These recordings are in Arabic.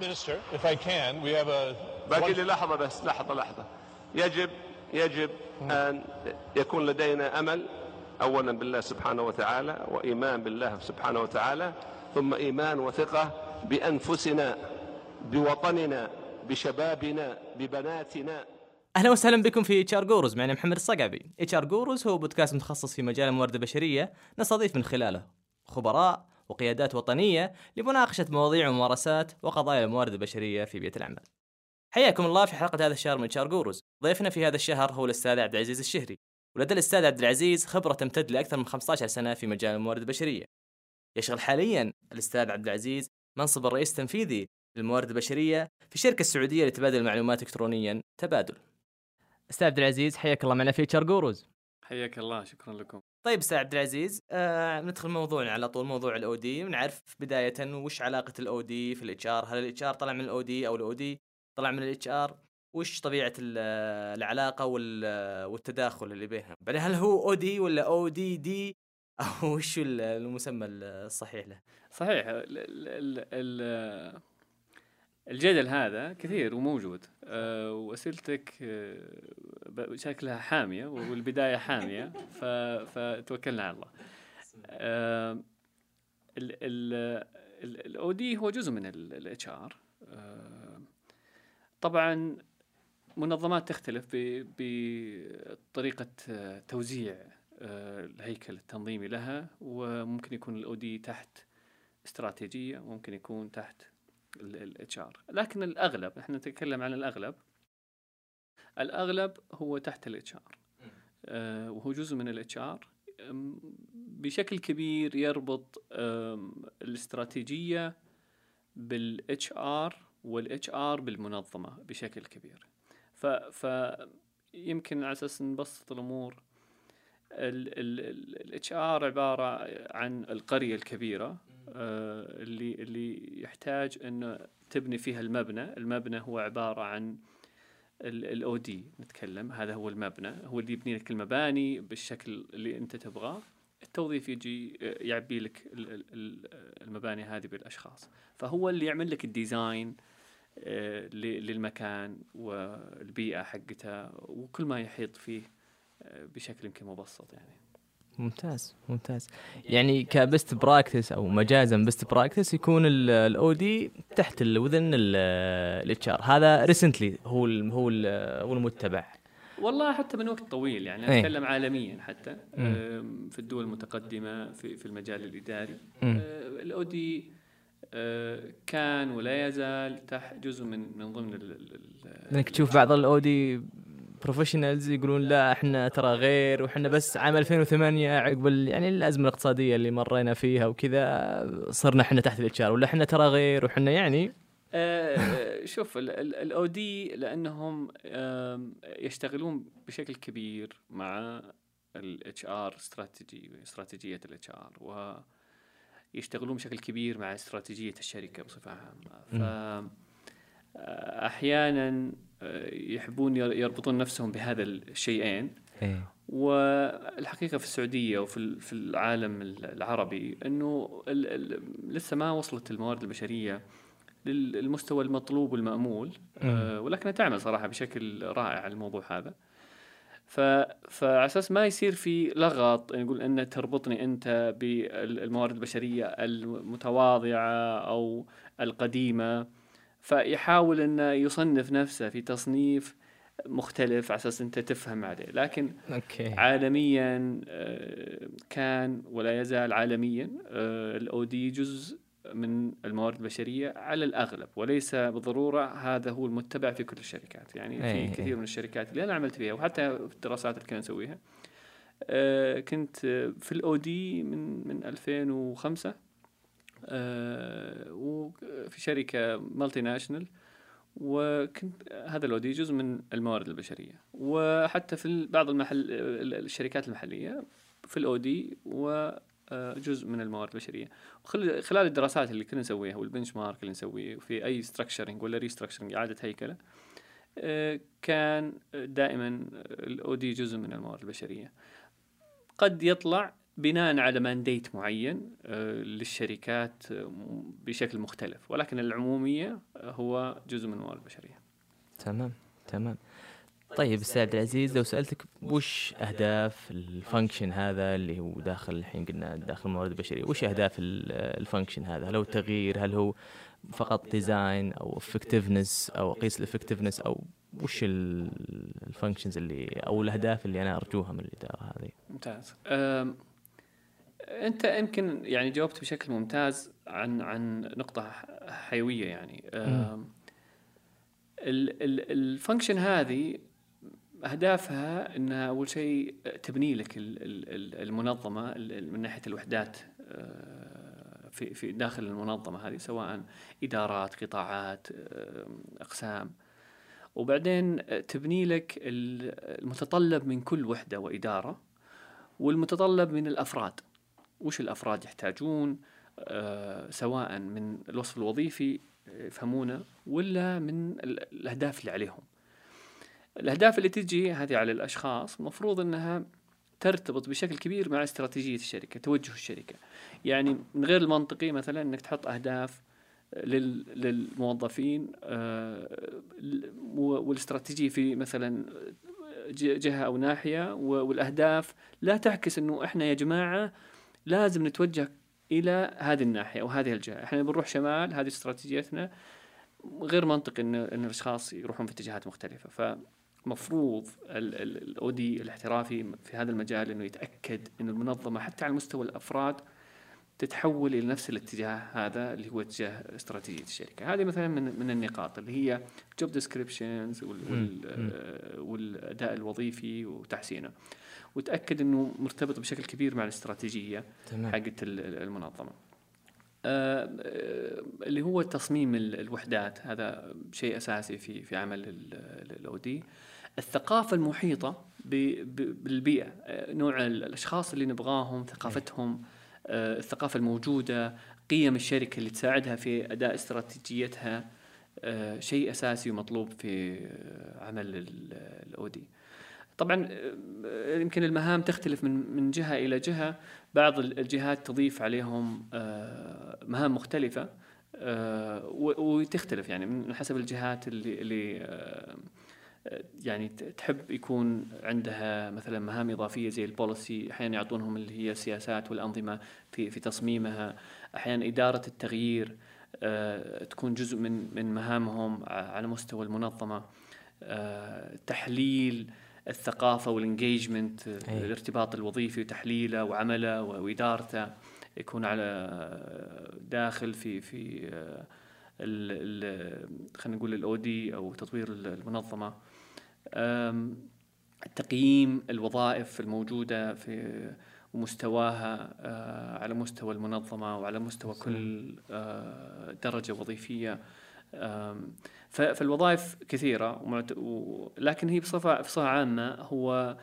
Minister, if I can, we have a. باقي لي لحظة بس لحظة لحظة. يجب يجب أن يكون لدينا أمل أولا بالله سبحانه وتعالى وإيمان بالله سبحانه وتعالى ثم إيمان وثقة بأنفسنا بوطننا بشبابنا ببناتنا. أهلا وسهلا بكم في HR Gurus. معنا محمد الصقعبي. HR Gurus هو بودكاست متخصص في مجال الموارد البشرية. نستضيف من خلاله خبراء وقيادات وطنية لمناقشة مواضيع وممارسات وقضايا الموارد البشرية في بيئة العمل. حياكم الله في حلقة هذا الشهر من HR Gurus ضيفنا في هذا الشهر هو الأستاذ عبد العزيز الشهري. ولدى الأستاذ عبد العزيز خبرة تمتد لأكثر من 15 سنة في مجال الموارد البشرية. يشغل حاليا الأستاذ عبد العزيز منصب الرئيس التنفيذي للموارد البشرية في الشركة السعودية لتبادل المعلومات الكترونيا تبادل. أستاذ عبد العزيز حياك الله معنا في HR Gurus حياك الله شكرا لكم. طيب أستاذ عبد العزيز آه ندخل موضوعنا على طول موضوع ال OD ونعرف بداية وش علاقة ال OD في ال HR؟ هل ال HR طلع من ال OD أو ال OD طلع من ال HR؟ وش طبيعة ال- العلاقة وال- والتداخل اللي بينهم؟ بعدين هل هو OD ولا OD؟ D أو وش ال- المسمى الصحيح له؟ صحيح ال ال ال الجدل هذا كثير وموجود. أه وأسئلتك أه ب- شكلها حامية والبداية حامية فتوكلنا على الله. أه ال OD هو جزء من ال HR طبعا منظمات تختلف بطريقة آه، توزيع آه، الهيكل التنظيمي لها وممكن يكون ال OD تحت استراتيجية ممكن يكون تحت ال HR لكن الأغلب إحنا نتكلم عن الأغلب الأغلب هو تحت الاتش ار وهو جزء من الاتش ار بشكل كبير يربط الاستراتيجية بالاتش ار والاتش ار بالمنظمة بشكل كبير. ف ف يمكن على أساس نبسط الأمور ال HR عبارة عن القرية الكبيرة آه، اللي اللي يحتاج إنه تبني فيها المبنى، المبنى هو عبارة عن ال OD نتكلم. هذا هو المبنى. هو اللي يبني لك المباني بالشكل اللي أنت تبغاه. التوظيف يجي آه، يعبي لك ال- ال- ال- المباني هذه بالأشخاص. فهو اللي يعمل لك ال design آه، للمكان والبيئة حقتها وكل ما يحيط فيه. بشكل يمكن مبسط يعني. ممتاز ممتاز. يعني ك best practice أو مجازا best practice يكون ال OD تحت ال within ال HR هذا recently هو ال هو ال هو المتبع. والله حتى من وقت طويل يعني إيه. أتكلم عالميا حتى. في الدول المتقدمة في في المجال الإداري. مم. ال OD كان ولا يزال تحت جزء من من ضمن إنك تشوف بعض ال OD professionals يقولون لا إحنا ترى غير وإحنا بس عام 2008 عقب يعني الأزمة الاقتصادية اللي مرينا فيها وكذا صرنا إحنا تحت ال HR ولا إحنا ترى غير وحنا يعني آه، شوف ال OD لأنهم يشتغلون بشكل كبير مع الاتش ار استراتيجي استراتيجية الاتش ار ويشتغلون بشكل كبير مع استراتيجية الشركة بصفة عامة. ف آه، أحيانا آه، يحبون ير- يربطون نفسهم بهذا الشيئين. إيه. والحقيقة في السعودية وفي في العالم العربي إنه لسه ما وصلت الموارد البشرية للمستوى المطلوب والمأمول. آه، ولكنها تعمل صراحة بشكل رائع على الموضوع هذا. ف فعلى أساس ما يصير في لغط نقول إن تربطني أنت بالموارد البشرية المتواضعة أو القديمة فيحاول انه يصنف نفسه في تصنيف مختلف على أساس أنت تفهم عليه. لكن أوكي. عالميا آه، كان ولا يزال عالميا ال OD جزء من الموارد البشرية على الأغلب وليس بالضرورة هذا هو المتبع في كل الشركات. يعني أي، في أي. كثير من الشركات اللي أنا عملت فيها وحتى في الدراسات اللي كنا نسويها آه، كنت آه، في ال OD من من 2005 آه، وفي شركة multinational وكنت هذا ال OD جزء من الموارد البشرية. وحتى في بعض المحل الشركات المحلية في ال OD وجزء من الموارد البشرية. خلال الدراسات اللي كنا نسويها وال benchmark اللي نسويه وفي أي structuring ولا restructuring إعادة هيكلة آه، كان دائما ال OD جزء من الموارد البشرية. قد يطلع بناء على mandate معين آه، للشركات آه، بشكل مختلف. ولكن العمومية آه، هو جزء من الموارد البشرية. تمام تمام. طيب أستاذ عبد العزيز لو سألتك وش أهداف ال function هذا اللي هو داخل الحين قلنا داخل الموارد البشرية وش أهداف ال- function هذا؟ هل هو التغيير هل هو فقط design أو effectiveness أو أقيس ال effectiveness أو وش ال functions اللي أو الأهداف اللي أنا أرجوها من الإدارة هذه؟ ممتاز. أنت يمكن يعني جاوبت بشكل ممتاز عن عن نقطة حيوية يعني. الفانكشن هذه أهدافها إنها أول شيء تبني لك ال- ال- ال- المنظمة ال- من ناحية الوحدات أه، في في داخل المنظمة هذه سواء إدارات قطاعات أقسام. وبعدين تبني لك ال- المتطلب من كل وحدة وإدارة والمتطلب من الأفراد. وش الأفراد يحتاجون آه، سواء من الوصف الوظيفي يفهمونه ولا من ال- الأهداف اللي عليهم. الأهداف اللي تجي هذه على الأشخاص المفروض إنها ترتبط بشكل كبير مع استراتيجية الشركة توجه الشركة. يعني من غير المنطقي مثلا إنك تحط أهداف لل- للموظفين آه، ال- والاستراتيجية في مثلا جهة أو ناحية والأهداف لا تعكس إنه إحنا يا جماعة لازم نتوجه إلى هذه الناحية أو هذه الجهة، إحنا بنروح شمال هذه استراتيجيتنا غير منطقي إن إن الأشخاص يروحون في اتجاهات مختلفة، فمفروض الأودي الاحترافي في هذا المجال إنه يتأكد إن المنظمة حتى على مستوى الأفراد تتحول إلى نفس الاتجاه هذا اللي هو اتجاه استراتيجية الشركة، هذه مثلا من من النقاط اللي هي job descriptions والأداء الوظيفي وتحسينه. وتأكد إنه مرتبط بشكل كبير مع الاستراتيجية حقت ال- ال- المنظمة. آه، آه، اللي هو تصميم ال- الوحدات هذا شيء أساسي في في عمل ال OD. الثقافة المحيطة بالبيئة آه، نوع ال- الأشخاص اللي نبغاهم ثقافتهم الثقافة الموجودة قيم الشركة اللي تساعدها في أداء استراتيجيتها شيء أساسي ومطلوب في عمل الاو دي. طبعا آه، يمكن المهام تختلف من من جهة إلى جهة. بعض ال- الجهات تضيف عليهم آه، مهام مختلفة آه، وتختلف يعني من حسب الجهات اللي اللي آه، آه، يعني تحب يكون عندها مثلا مهام إضافية زي البوليسي. أحيانا يعطونهم اللي هي السياسات والأنظمة في في تصميمها. أحيانا إدارة التغيير آه، تكون جزء من من مهامهم على مستوى المنظمة. آه، تحليل الثقافة وال engagement أي. الارتباط الوظيفي وتحليله وعمله وإدارته يكون على داخل في في آه، خلينا نقول ال OD أو تطوير المنظمة. تقييم الوظائف الموجودة في ومستواها آه، على مستوى المنظمة وعلى مستوى كل آه، درجة وظيفية. فالوظائف كثيرة لكن هي بصفه بصفة عامة هو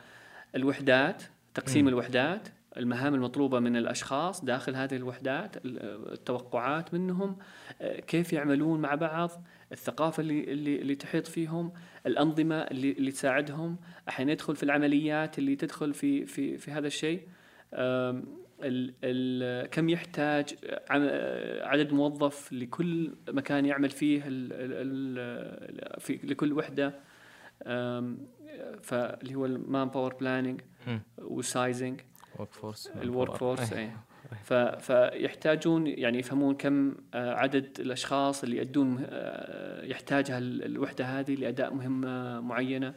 الوحدات تقسيم مم. الوحدات المهام المطلوبة من الأشخاص داخل هذه الوحدات ال- التوقعات منهم آه، كيف يعملون مع بعض الثقافة اللي اللي اللي تحيط فيهم الأنظمة اللي اللي تساعدهم أحيانا يدخل في العمليات اللي تدخل في في في هذا الشيء ال ال كم يحتاج عدد موظف لكل مكان يعمل فيه ال ال في لكل وحدة. فاللي هو ال manpower planning مم. وال sizing workforce ال workforce. أي. فيحتاجون يعني يفهمون كم آه، عدد الأشخاص اللي يؤدون آه، يحتاجها ال- الوحدة هذه لأداء مهمة معينة.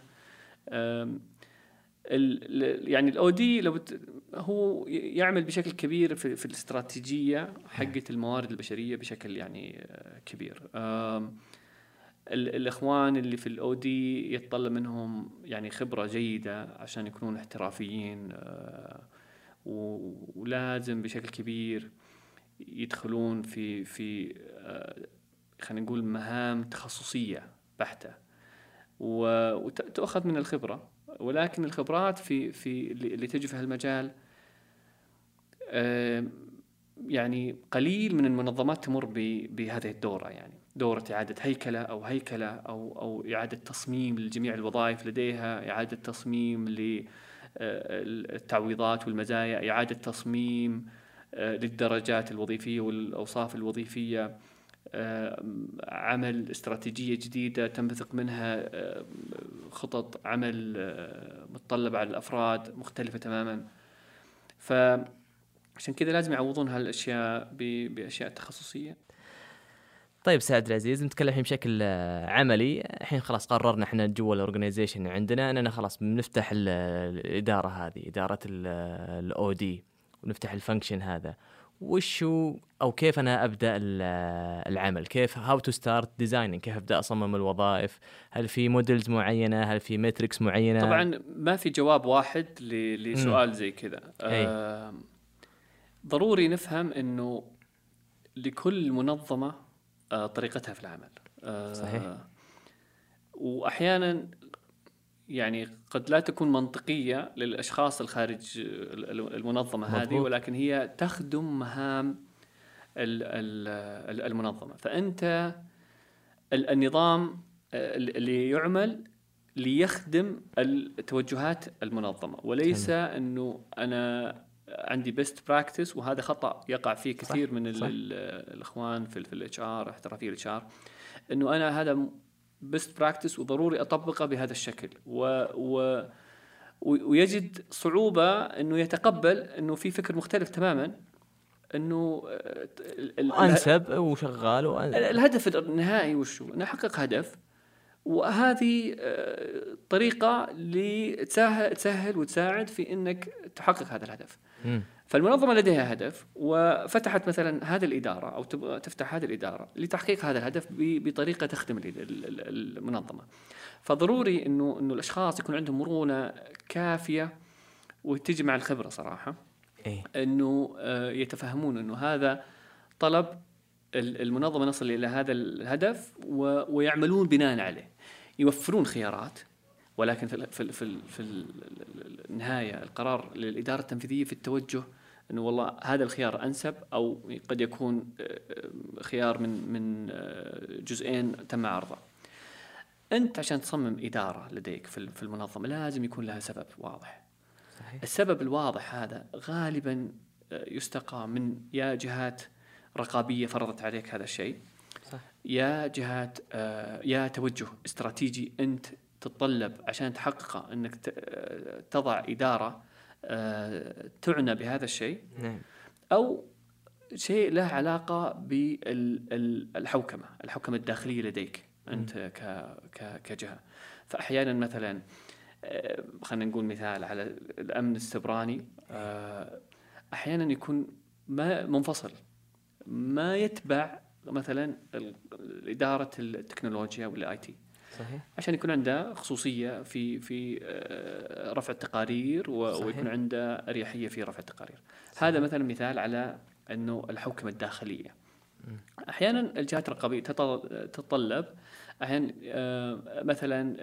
يعني الاو دي لو بت- هو يعمل بشكل كبير في, في الاستراتيجية حقت الموارد البشرية بشكل يعني آه، كبير. الإخوان اللي في الاو دي يتطلب منهم يعني خبرة جيدة عشان يكونون احترافيين آه، ولازم بشكل كبير يدخلون في في آه، خلينا نقول مهام تخصصية بحتة. وتؤخذ من الخبرة. ولكن الخبرات في في اللي تجي في هالمجال آه، يعني قليل من المنظمات تمر بهذه الدورة يعني. دورة إعادة هيكلة أو هيكلة أو أو إعادة تصميم لجميع الوظائف لديها إعادة تصميم التعويضات والمزايا إعادة تصميم آه، للدرجات الوظيفية والأوصاف الوظيفية. آه، عمل استراتيجية جديدة تنبثق منها آه، خطط عمل متطلبه على الأفراد مختلفة تماما. فعشان كذا لازم يعوضون هالأشياء بأشياء تخصصية. طيب سعد العزيز نتكلم الحين بشكل عملي. الحين خلاص قررنا إحنا جوا ال organization عندنا. اننا خلاص بنفتح الإدارة هذه إدارة ال OD ونفتح ال function هذا. وش هو أو كيف أنا أبدأ العمل؟ كيف how to start designing كيف أبدأ أصمم الوظائف؟ هل في models معينة؟ هل في matrix معينة؟ طبعا ما في جواب واحد لسؤال زي كذا. آه ضروري نفهم إنه لكل منظمة آه طريقتها في العمل. آه صحيح. واحيانا يعني قد لا تكون منطقية للأشخاص الخارج المنظمة مضبوط. هذه ولكن هي تخدم مهام المنظمة فأنت النظام اللي يعمل ليخدم التوجهات المنظمة وليس أنه أنا عندي best practice وهذا خطأ يقع فيه كثير صح. من صح. الإخوان في الاتش ار احترافية الاتش ار أنه أنا هذا best practice وضروري أطبقه بهذا الشكل و, و ويجد صعوبة إنه يتقبل إنه في فكر مختلف تماما إنه أنسب وشغال وأنسب. الهدف النهائي وشو؟ نحقق هدف وهذه آه، طريقة لتسهل تسهل وتساعد في إنك تحقق هذا الهدف. م. فالمنظمة لديها هدف وفتحت مثلا هذه الإدارة أو تفتح هذه الإدارة لتحقيق هذا الهدف بطريقة تخدم المنظمة. فضروري إنه إنه الأشخاص يكون عندهم مرونة كافية وتجي مع الخبرة صراحة. إيه؟ إنه آه، يتفهمون إنه هذا طلب المنظمة نصل إلى هذا الهدف ويعملون بناء عليه. يوفرون خيارات ولكن في في في, في النهاية القرار للإدارة التنفيذية في التوجه إنه والله هذا الخيار أنسب أو قد يكون آه، آه، خيار من من آه، جزئين تم عرضه. أنت عشان تصمم إدارة لديك في المنظمة لازم يكون لها سبب واضح. صحيح. السبب الواضح هذا غالبا يستقى من يا جهات رقابية فرضت عليك هذا الشيء صح. يا جهات يا توجه استراتيجي أنت تتطلب عشان تحققه إنك تضع إدارة آه، تعنى بهذا الشيء نعم. أو شيء له علاقة بالحوكمه، الحوكمة الداخلية لديك أنت كجهة. فاحيانا مثلا آه، خلينا نقول مثال على الأمن السيبراني آه، أحيانا يكون ما منفصل ما يتبع مثلا إدارة التكنولوجيا وال IT صحيح. عشان يكون عنده خصوصية في في آه، رفع التقارير صحيح. ويكون عنده أريحية في رفع التقارير صحيح. هذا مثلا مثال على إنه الحوكمه الداخلية أحيانا الجهات الرقابية تتطلب أحيانا آه، مثلا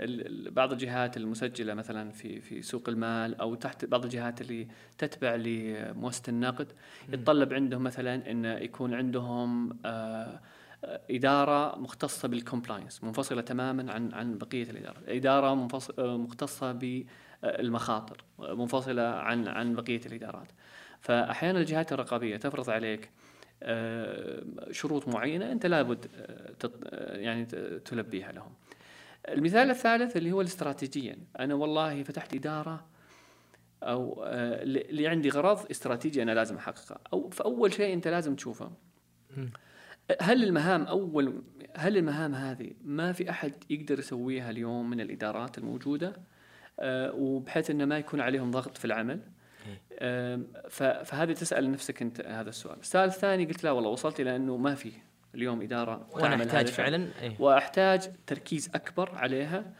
بعض الجهات المسجلة مثلا في في سوق المال أو تحت بعض الجهات اللي تتبع لمؤسسة النقد يتطلب عندهم مثلا إنه يكون عندهم آه إدارة مختصة بالكومبلاينس منفصلة تماما عن عن بقية الإدارة، إدارة مختصة بالمخاطر منفصلة عن عن بقية الإدارات. فاحيانا الجهات الرقابية تفرض عليك آه، شروط معينة أنت لابد آه، آه، يعني تلبيها لهم. المثال الثالث اللي هو الاستراتيجيا، أنا والله فتحت إدارة أو اللي عندي غرض استراتيجي أنا لازم أحققه، أو فأول شيء أنت لازم تشوفه. هل المهام أول هل المهام هذه ما في أحد يقدر يسويها اليوم من الإدارات الموجودة؟ أه وبحيث إنه ما يكون عليهم ضغط في العمل. أه فهذه تسأل نفسك أنت هذا السؤال. السؤال الثاني قلت لا والله وصلت إلى إنه ما في اليوم إدارة وأنا أحتاج فعلا إيه؟ وأحتاج تركيز أكبر عليها.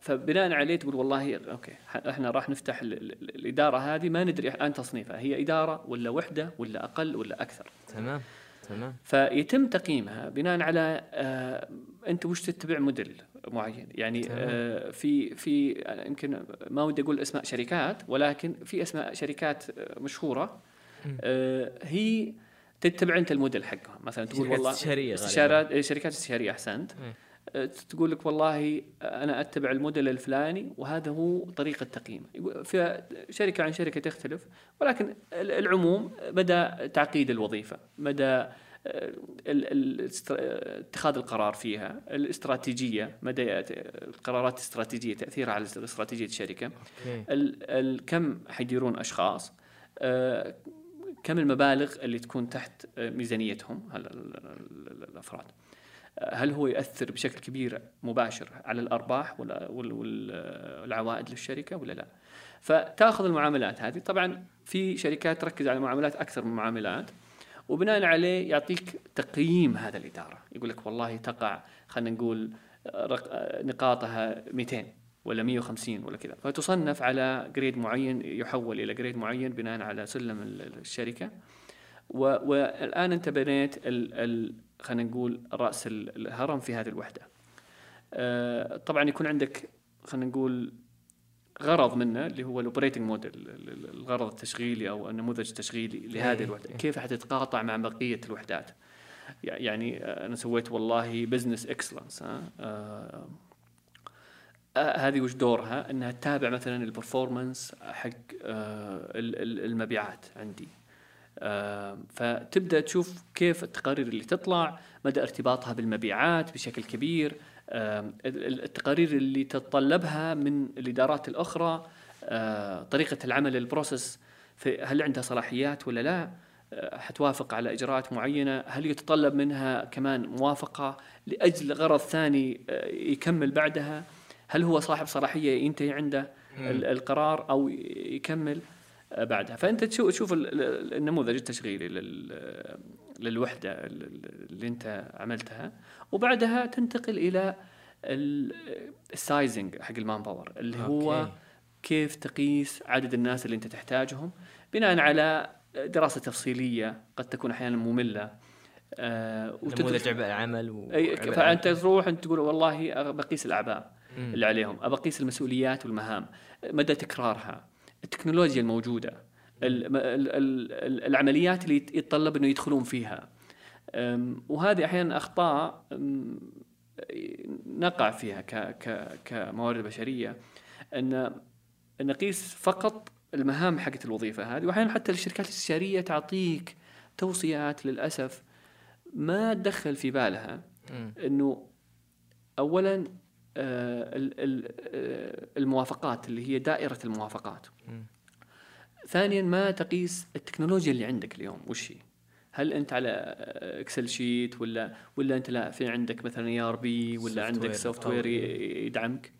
فبناء عليه تقول والله أوكي إحنا راح نفتح الإدارة هذه ما ندري الان تصنيفها. هي إدارة ولا وحدة ولا أقل ولا أكثر. تمام. تمام. فيتم تقييمها بناء على آه انت وش تتبع موديل معين. يعني آه في في يمكن ما ودي أقول أسماء شركات ولكن في أسماء شركات مشهورة آه هي تتبع انت الموديل حقهم مثلا تقول والله استشارية استشارات شركات استشارية أحسنت. آه، تقول لك والله أنا أتبع الموديل الفلاني وهذا هو طريقة تقييمه. شركة عن شركة تختلف ولكن ال- العموم مدى تعقيد الوظيفة مدى آه، اتخاذ القرار فيها الاستراتيجية مدى القرارات الاستراتيجية تأثيرها على استراتيجية الشركة. كم حيديرون أشخاص؟ آه، كم المبالغ اللي تكون تحت ميزانيتهم الأفراد؟ هل هو ياثر بشكل كبير مباشر على الأرباح والعوائد للشركة ولا لا؟ فتأخذ المعاملات هذه. طبعا في شركات تركز على معاملات أكثر من معاملات وبناء عليه يعطيك تقييم هذا الإدارة. يقول لك والله تقع خلينا نقول نقاطها 200 ولا 150 ولا كذا. فتصنف على grade معين يحول إلى grade معين بناء على سلم ال- الشركة. والآن أنت بنيت ال ال خلينا نقول رأس ال- الهرم في هذه الوحدة. آه، طبعا يكون عندك خلينا نقول غرض منه اللي هو ال operating model الغرض التشغيلي أو النموذج التشغيلي لهذه إيه. الوحدة. كيف حتتقاطع مع بقية الوحدات؟ يعني آه، أنا سويت والله business excellence آه، هذه وش دورها؟ إنها تتابع مثلا ال performance حق آه، ال- ال- المبيعات عندي. آه، فتبدأ تشوف كيف التقارير اللي تطلع مدى ارتباطها بالمبيعات بشكل كبير آه، ال- ال- التقارير اللي تتطلبها من الإدارات الأخرى آه، طريقة العمل البروسيس في هل عندها صلاحيات ولا لا آه، حتوافق على إجراءات معينة هل يتطلب منها كمان موافقة لأجل غرض ثاني آه، يكمل بعدها هل هو صاحب صلاحية ينتهي عنده ال- القرار أو يكمل. آه، بعدها فأنت تشوف تشوف ال- ال- النموذج التشغيلي لل- للوحدة ال- اللي أنت عملتها وبعدها تنتقل إلى ال- sizing حق ال manpower اللي هو okay. كيف تقيس عدد الناس اللي أنت تحتاجهم بناء على دراسة تفصيلية قد تكون أحيانا مملة آه نموذج عبء عمل و فأنت تروح أنت تقول والله بقيس الأعباء. اللي عليهم ابى اقيس المسؤوليات والمهام مدى تكرارها التكنولوجيا الموجودة ال- ال- ال- ال- العمليات اللي يت- يتطلب إنه يدخلون فيها. وهذه أحيانا أخطاء نقع فيها ك ك كموارد بشرية. إن نقيس فقط المهام حقت الوظيفة هذه واحيانا حتى الشركات الاستشاريه تعطيك توصيات للأسف ما تدخل في بالها. إنه اولا الموافقات اللي هي دائرة الموافقات. ثانيا ما تقيس التكنولوجيا اللي عندك اليوم؟ وش هي؟ هل أنت على Excel sheet ولا ولا أنت لا في عندك مثلا ERP ولا عندك software. يدعمك؟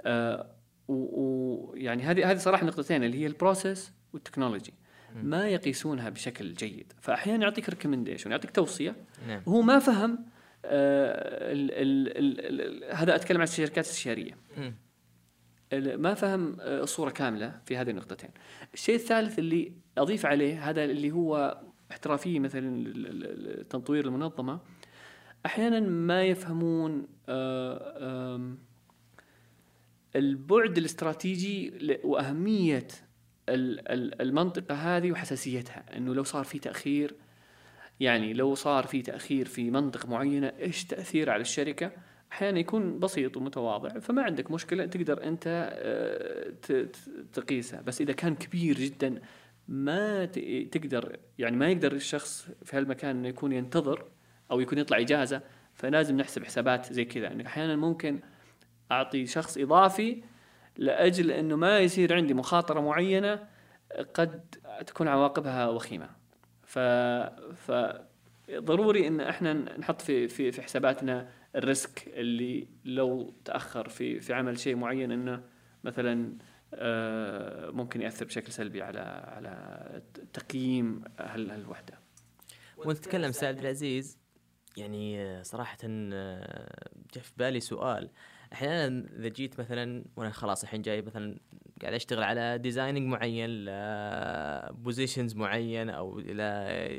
آه، ويعني هذه هذه صراحة نقطتين اللي هي ال process وال technology ما يقيسونها بشكل جيد. فاحيانا يعطيك recommendation يعطيك توصية. نعم. هو ما فهم آه، ال ال ال ال هذا أتكلم عن الشركات الاستشاريه ما فهم آه، الصورة كاملة في هذه النقطتين. الشيء الثالث اللي أضيف عليه هذا اللي هو احترافيه مثلا تطوير المنظمة. أحيانا ما يفهمون آه، البعد الاستراتيجي وأهمية ال- ال- المنطقة هذه وحساسيتها. إنه لو صار في تأخير يعني لو صار في تأخير في منطقه معينة إيش تأثير على الشركة؟ أحيانا يكون بسيط ومتواضع فما عندك مشكلة تقدر أنت آه، تقيسها. بس إذا كان كبير جدا ما تقدر يعني ما يقدر الشخص في هالمكان إنه يكون ينتظر أو يكون يطلع إجازة فلازم نحسب حسابات زي كذا. انه أحيانا ممكن أعطي شخص إضافي لأجل إنه ما يصير عندي مخاطرة معينة قد تكون عواقبها وخيمة. ف ف ضروري إن إحنا نحط في في في حساباتنا الريسك اللي لو تأخر في في عمل شيء معين إنه مثلا آه، ممكن يأثر بشكل سلبي على على تقييم هالوحده وأنت تتكلم عبد العزيز يعني آه، صراحة آه، جاء في بالي سؤال. أحيانا إذا جيت مثلا وأنا خلاص الحين جاي مثلا قاعد أشتغل على designing معين ل positions معين أو إلى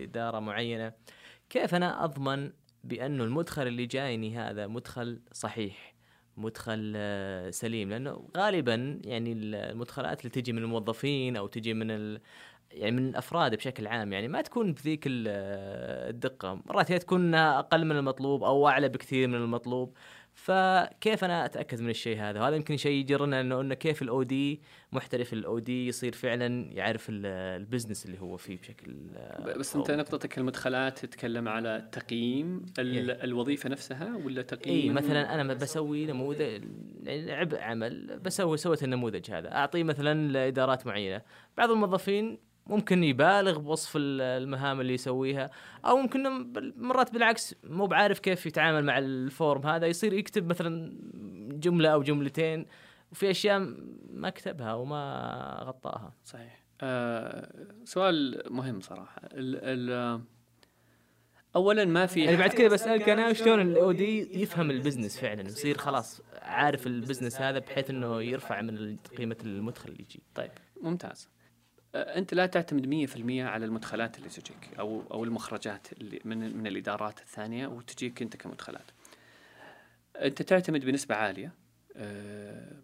إدارة معينة كيف أنا أضمن بأنه المدخل اللي جايني هذا مدخل صحيح مدخل آه، سليم؟ لأنه غالبا يعني المدخلات اللي تجي من الموظفين أو تجي من ال... يعني من الأفراد بشكل عام يعني ما تكون بذيك ال- الدقة. مرات هي تكون أقل من المطلوب أو أعلى بكثير من المطلوب. فكيف أنا أتأكد من الشيء هذا؟ وهذا يمكن شيء يجرنا انه إنه كيف ال OD محترف ال OD يصير فعلا يعرف ال- business اللي هو فيه بشكل آه، بس أنت نقطتك المدخلات تتكلم على تقييم ال- الوظيفة نفسها ولا اي تقييم مثلا أنا بسوي نموذج يعني عبء عمل بسوي سويت النموذج هذا. أعطيه مثلا لإدارات معينة. بعض الموظفين ممكن يبالغ بوصف ال- المهام اللي يسويها أو ممكن مرات بالعكس مو بعارف كيف يتعامل مع ال form هذا يصير يكتب مثلا جملة أو جملتين وفي أشياء ما كتبها وما غطاها. صحيح. آه سؤال مهم صراحة. ال ال اولا ما في يعني بعد كذا بسألك أنا شلون ال OD يفهم ال business فعلا؟ يصير خلاص عارف ال business هذا بحيث إنه يرفع من قيمة المدخل اللي يجي. طيب ممتاز. أنت لا تعتمد 100% على المدخلات اللي تجيك أو أو المخرجات اللي من من الإدارات الثانية وتجيك أنت كمدخلات أنت تعتمد بنسبة عالية آه،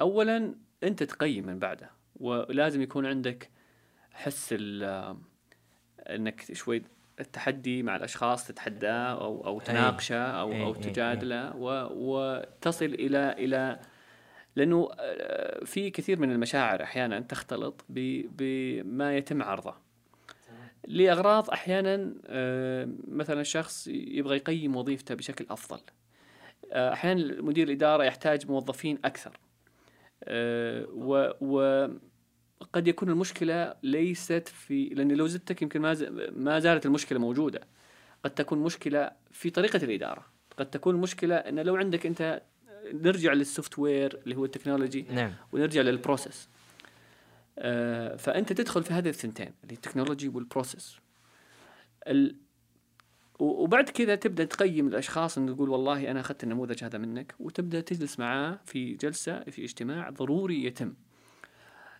اولا أنت تقيم من بعده ولازم يكون عندك حس إنك شوي التحدي مع الأشخاص تتحداه أو أو تناقشه أو أي، أو أي. تجادله وتصل إلى إلى لأنه آه، في كثير من المشاعر أحيانا تختلط بما يتم عرضه. لأغراض أحيانا آه، مثلا الشخص يبغى يقيم وظيفته بشكل أفضل. آه، أحيانا مدير الإدارة يحتاج موظفين أكثر. و وقد يكون المشكلة ليست في لأن لو زدتك يمكن ما ما زالت المشكلة موجودة. قد تكون مشكلة في طريقة الإدارة. قد تكون المشكلة إن لو عندك أنت نرجع لل software اللي هو ال technology نعم. ونرجع لل process. آه، فأنت تدخل في هذه الثنتين اللي ال technology وال process. ال... وبعد كذا تبدأ تقيم الأشخاص إنه تقول والله أنا أخذت النموذج هذا منك وتبدأ تجلس معاه في جلسة في اجتماع ضروري يتم.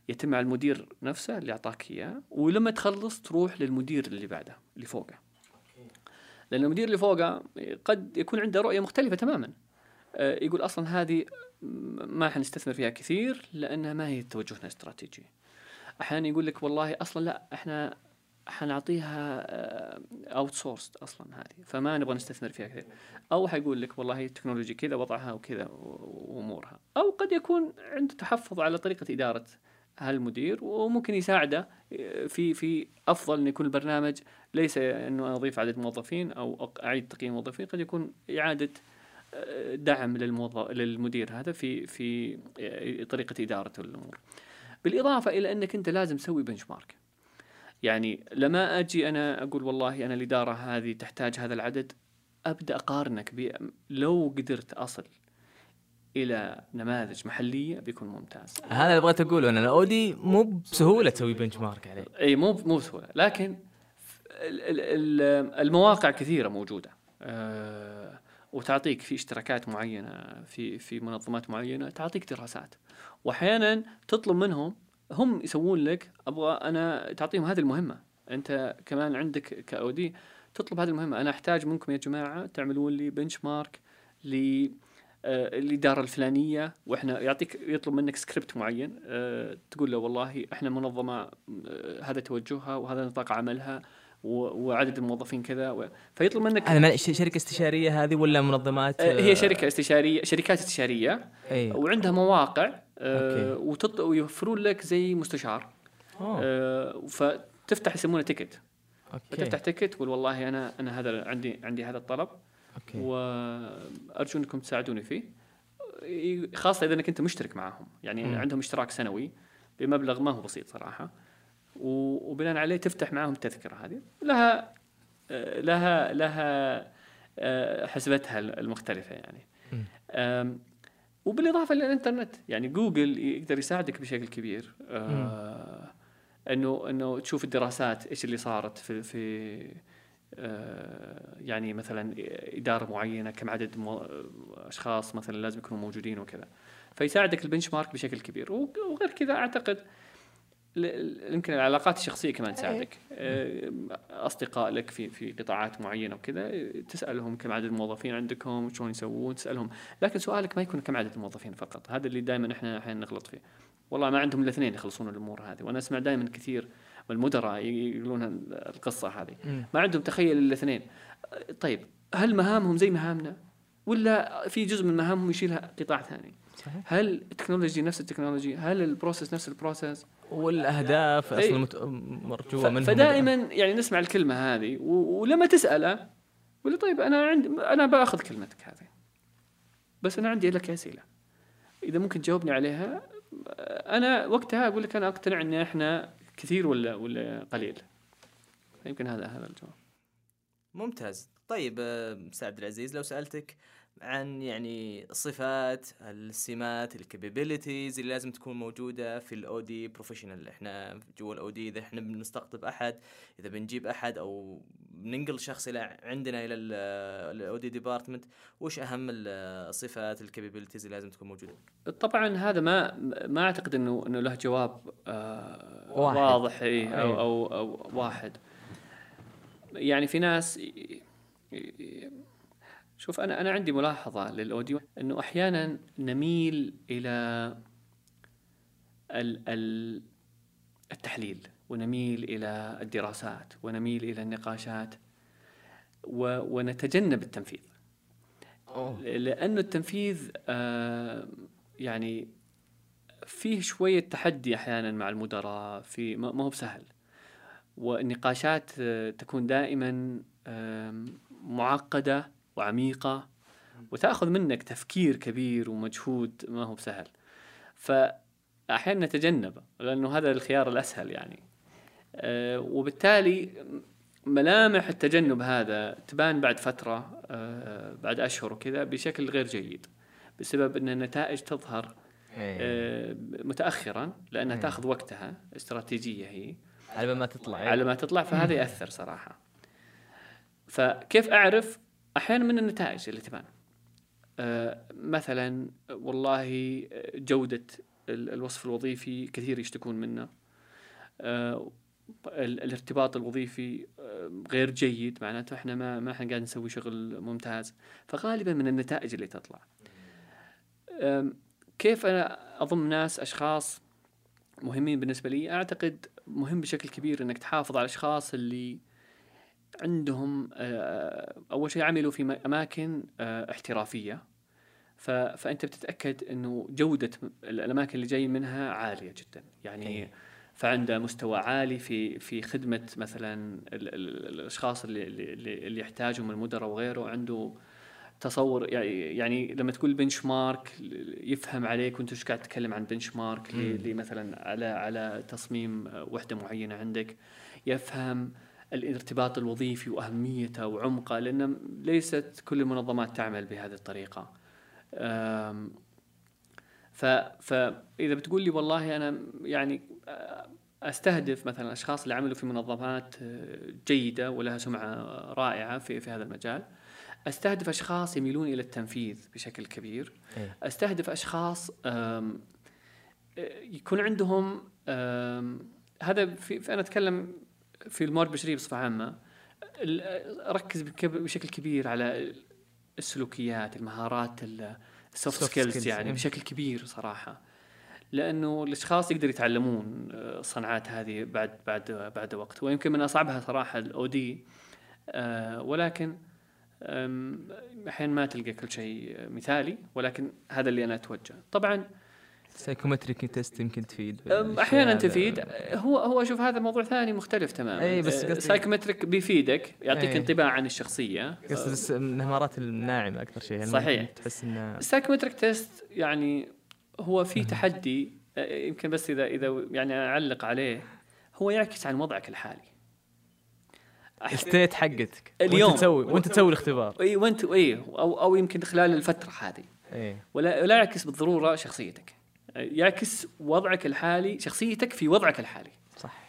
يتم مع المدير نفسه اللي أعطاك إياه ولما تخلص تروح للمدير اللي بعده اللي فوقه. لأن المدير اللي فوقه قد يكون عنده رؤية مختلفة تماما. يقول أصلا هذه ما حنستثمر فيها كثير لأنها ما هي توجهنا الاستراتيجي أحيانا يقول لك والله أصلا لا إحنا حنعطيها outsource أصلا هذه فما نبغى نستثمر فيها كثير. أو حيقول لك والله ال technology كذا وضعها وكذا وأمورها. أو قد يكون عنده تحفظ على طريقة إدارة هالمدير وممكن يساعده آه، في في أفضل أن يكون البرنامج ليس أنه أضيف عدد موظفين أو أعيد تقييم موظفين قد يكون إعادة آه، دعم للموظف للمدير هذا في في آه، طريقة ادارته الأمور. بالإضافة إلى أنك أنت لازم تسوي بنش مارك. يعني لما أجي أنا أقول والله أنا الإدارة هذه تحتاج هذا العدد أبدأ أقارنك ب لو قدرت أصل إلى نماذج محلية بيكون ممتاز. هذا اللي بغيت أقوله أن الاو دي مو بسهولة تسوي بنش مارك عليه إي مو مو بسهولة لكن ال- ال- ال- المواقع كثيرة موجودة آه، وتعطيك في اشتراكات معينة في في منظمات معينة تعطيك دراسات. واحيانا تطلب منهم هم يسوون لك أبغى أنا تعطيهم هذه المهمة. أنت كمان عندك ك OD تطلب هذه المهمة. أنا أحتاج منكم يا جماعة تعملون لي benchmark ل آه، الإدارة الفلانية وإحنا يعطيك يطلب منك سكريبت معين آه، تقول له والله إحنا منظمة آه، هذا توجهها وهذا نطاق عملها. وعدد الموظفين كذا و... فيطلب منك هذا شركة استشارية هذه ولا منظمات؟ آه، هي شركة استشارية شركات استشارية. اي وعندها مواقع آه، okay. وتط... ويوفرون لك زي مستشار. أوه. آه، فتفتح يسمونه ticket. فتفتح ticket تقول والله أنا أنا هذا عندي عندي هذا الطلب. okay. وأرجو أنكم تساعدوني فيه. خاصة إذا أنك أنت مشترك معهم يعني مم. عندهم اشتراك سنوي بمبلغ ما هو بسيط صراحة. وبناء عليه تفتح معهم التذكره هذه. لها آه، لها لها آه، حسبتها المختلفة يعني. وبالإضافة للإنترنت يعني جوجل يقدر يساعدك بشكل كبير. آه، إنه إنه تشوف الدراسات إيش اللي صارت في في آه، يعني مثلا إدارة معينة كم عدد أشخاص مثلا لازم يكونوا موجودين وكذا. فيساعدك البنش مارك بشكل كبير. وغ- وغير كذا أعتقد يمكن العلاقات الشخصية كمان تساعدك. آه، أصدقاء لك في في قطاعات معينة وكذا تسألهم كم عدد الموظفين عندكم وشلون يسوون تسألهم. لكن سؤالك ما يكون كم عدد الموظفين فقط هذا اللي دائما إحنا أحيانا نغلط فيه. والله ما عندهم إلا اثنين يخلصون الأمور هذه وأنا أسمع دائما كثير من المدراء يقولون القصة هذه. ما عندهم تخيل إلا اثنين. طيب هل مهامهم زي مهامنا؟ ولا في جزء من المهام يشيلها قطاع ثاني؟ صحيح. هل ال technology نفس ال technology؟ هل ال process نفس ال process؟ والأهداف إيه. أصلا مت... مرجوة ف- منهم. فدائما يعني نسمع الكلمة هذه و- ولما تسأله يقول طيب أنا عندي أنا بأخذ كلمتك هذه بس أنا عندي لك أسئلة. إذا ممكن تجاوبني عليها أنا وقتها أقول لك أنا أقتنع إن إحنا كثير ولا ولا قليل. يمكن هذا هذا الجواب. ممتاز. طيب آه، أستاذ عبد العزيز لو سألتك عن يعني الصفات السمات ال capabilities اللي لازم تكون موجودة في ال OD professional إحنا جوا ال OD إذا إحنا بنستقطب أحد إذا بنجيب أحد أو بننقل شخص إلى عندنا إلى ال OD department وش أهم الصفات ال capabilities اللي لازم تكون موجودة طبعا هذا ما ما أعتقد إنه إنه له جواب آه واحد. واضح إيه أو, أيوه. أو أو واحد يعني في ناس شوف أنا أنا عندي ملاحظة للأوديو إنه أحيانا نميل إلى ال ال التحليل ونميل إلى الدراسات ونميل إلى النقاشات و- ونتجنب التنفيذ أوه. لأنه التنفيذ آه، يعني فيه شوية تحدي أحيانا مع المدراء في ما هو بسهل والنقاشات آه، تكون دائما معقدة وعميقة وتأخذ منك تفكير كبير ومجهود ما هو بسهل. فأحيانا نتجنبه لأنه هذا الخيار الأسهل يعني. آه، وبالتالي ملامح التجنب هذا تبان بعد فترة آه، بعد أشهر وكذا بشكل غير جيد بسبب أن النتائج تظهر إيه. آه، متأخرا لأنها مم. تأخذ وقتها استراتيجية هي. على ما تطلع على ما تطلع فهذا يأثر صراحة. فكيف أعرف أحيانا من النتائج اللي تبان. آه، مثلا والله جودة ال- الوصف الوظيفي كثير يشتكون منه. آه، ال- الارتباط الوظيفي آه، غير جيد معناته إحنا ما ما إحنا قاعد نسوي شغل ممتاز. فغالبا من النتائج اللي تطلع. كيف أنا أضم ناس أشخاص مهمين بالنسبة لي؟ أعتقد مهم بشكل كبير إنك تحافظ على الأشخاص اللي عندهم آه، أول شيء عملوا في أماكن آه، احترافية. فأنت بتتأكد إنه جودة الأماكن اللي جاي منها عالية جدا. يعني إيه. فعنده مستوى عالي في في خدمة مثلا ال- ال- الأشخاص اللي اللي, اللي يحتاجهم المدراء وغيره. عنده تصور يعني يعني لما تقول بنش مارك يفهم عليك وأنت إيش قاعد تتكلم عن بنش مارك مثلا على على تصميم وحدة معينة عندك. يفهم الارتباط الوظيفي وأهميته وعمقه لأن ليست كل المنظمات تعمل بهذه الطريقة. ف فاذا بتقول لي والله أنا يعني أستهدف مثلا أشخاص اللي عملوا في منظمات جيدة ولها سمعة رائعة في في هذا المجال. أستهدف أشخاص يميلون إلى التنفيذ بشكل كبير. إيه. أستهدف أشخاص يكون عندهم هذا في أنا أتكلم في الموارد البشريه بصفة عامة ركز بشكل كبير على السلوكيات المهارات ال soft skills يعني إيه. بشكل كبير صراحة لأنه الأشخاص يقدروا يتعلمون آه، الصناعات هذه بعد بعد بعد وقت ويمكن من أصعبها صراحة ال OD ولكن أم، أحيانا ما تلقى كل شيء مثالي ولكن هذا اللي أنا أتوجه طبعا psychometric test يمكن تفيد أحيانا. تفيد. هو هو شوف هذا موضوع ثاني مختلف تماما. أي، بس أه، psychometric بيفيدك يعطيك. انطباع عن الشخصية. قصدي بس الناعمة أكثر شيء يعني صحيح. تحس انه ال psychometric test يعني هو في تحدي أه، يمكن بس إذا إذا يعني أعلق عليه هو يعكس عن وضعك الحالي. الستيت حقتك. اليوم. وانت تسوي وأنت تسوي الاختبار. إي وانت إي أو أو يمكن خلال الفترة هذه. إيه ولا ولا يعكس بالضرورة شخصيتك. يعكس وضعك الحالي شخصيتك في وضعك الحالي صح.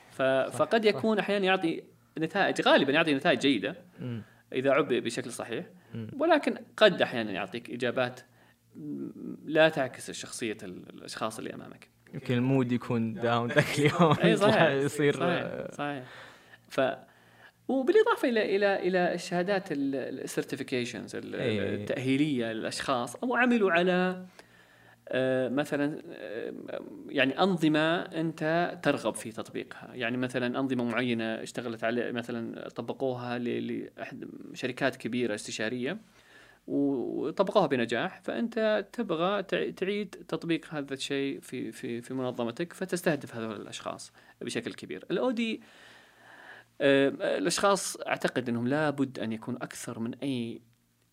فقد يكون أحيانا يعطي نتائج غالبا يعطي نتائج جيدة. إذا عبئ بشكل صحيح. ولكن قد أحيانا يعطيك إجابات لا تعكس شخصية ال- الأشخاص اللي أمامك يمكن ال mood يكون down ذاك اليوم اي صحيح يصير صحيح صحيح ف وبالإضافة إلى إلى إلى الشهادات ال certifications. التأهيلية للأشخاص أو عملوا على مثلا آه، يعني أنظمة أنت ترغب في تطبيقها، يعني مثلا أنظمة معينة اشتغلت على مثلا طبقوها لأحد شركات كبيرة استشارية و- وطبقوها بنجاح فأنت تبغى تع- تعيد تطبيق هذا الشيء في في في منظمتك فتستهدف هذول الأشخاص بشكل كبير. الأودي آه، الأشخاص أعتقد أنهم لابد أن يكون أكثر من أي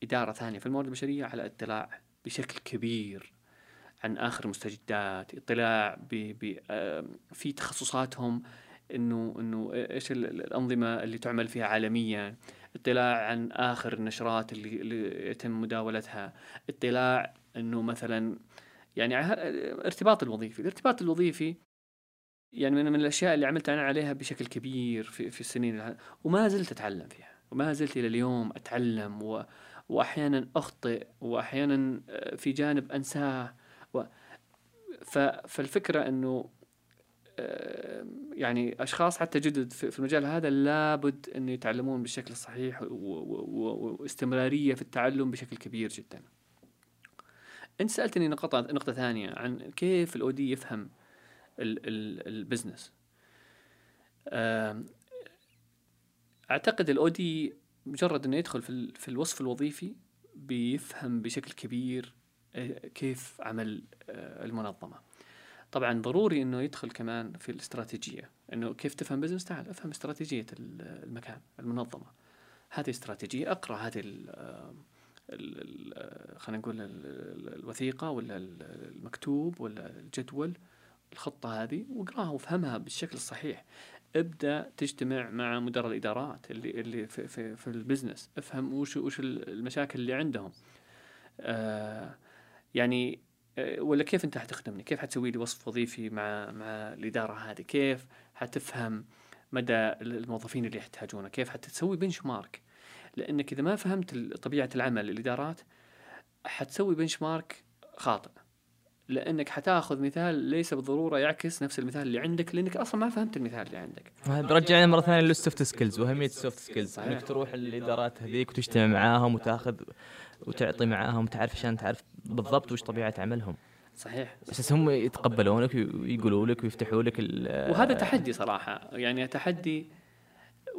إدارة ثانية في الموارد البشرية على اطلاع بشكل كبير. عن آخر المستجدات اطلاع ب ب في تخصصاتهم إنه إنه إيش ال- الأنظمة اللي تعمل فيها عالميا اطلاع عن آخر النشرات اللي, اللي يتم مداولتها اطلاع إنه مثلا يعني الارتباط الوظيفي الارتباط الوظيفي يعني من, من الأشياء اللي عملت أنا عليها بشكل كبير في, في السنين وما زلت أتعلم فيها وما زلت إلى اليوم أتعلم و واحيانا أخطئ واحيانا آه، في جانب أنساه. و فالفكرة إنه آه، يعني أشخاص حتى جدد في المجال هذا لابد ان يتعلمون بالشكل الصحيح واستمرارية في التعلم بشكل كبير جدا. أنت سألتني نقطة نقطة ثانية عن كيف ال OD يفهم ال- ال- ال business. أعتقد ال OD مجرد إنه يدخل في ال- في الوصف الوظيفي بيفهم بشكل كبير كيف عمل آه، المنظمة. طبعا ضروري إنه يدخل كمان في الاستراتيجية إنه كيف تفهم business تعال أفهم استراتيجية ال- المكان المنظمة. هذه استراتيجية أقرأ هذه ال- ال- خلينا نقول ال- ال- الوثيقة ولا ال- المكتوب ولا الجدول الخطة هذه واقراها وافهمها بالشكل الصحيح. ابدأ تجتمع مع مدراء الإدارات اللي اللي في في, في البزنس. افهم وش وش المشاكل اللي عندهم. آه يعني آه، ولا كيف انت حتخدمني؟ كيف حتسوي لي وصف وظيفي مع مع الإدارة هذه؟ كيف حتفهم مدى الموظفين اللي يحتاجونه؟ كيف حتسوي بنش مارك؟ لأنك إذا ما فهمت طبيعة العمل للادارات حتسوي benchmark خاطئ. لأنك حتاخذ مثال ليس بالضرورة يعكس نفس المثال اللي عندك لأنك أصلا ما فهمت المثال اللي عندك. برجعنا مرة ثانية لل soft skills وأهمية ال soft skills. إنك تروح الادارات هذيك وتجتمع معاهم وتاخذ وتعطي معاهم تعرف عشان تعرف بالضبط وش طبيعة عملهم. صحيح. أساس هم يتقبلونك ويقولوا لك ويفتحوا لك ال- وهذا تحدي صراحة. يعني تحدي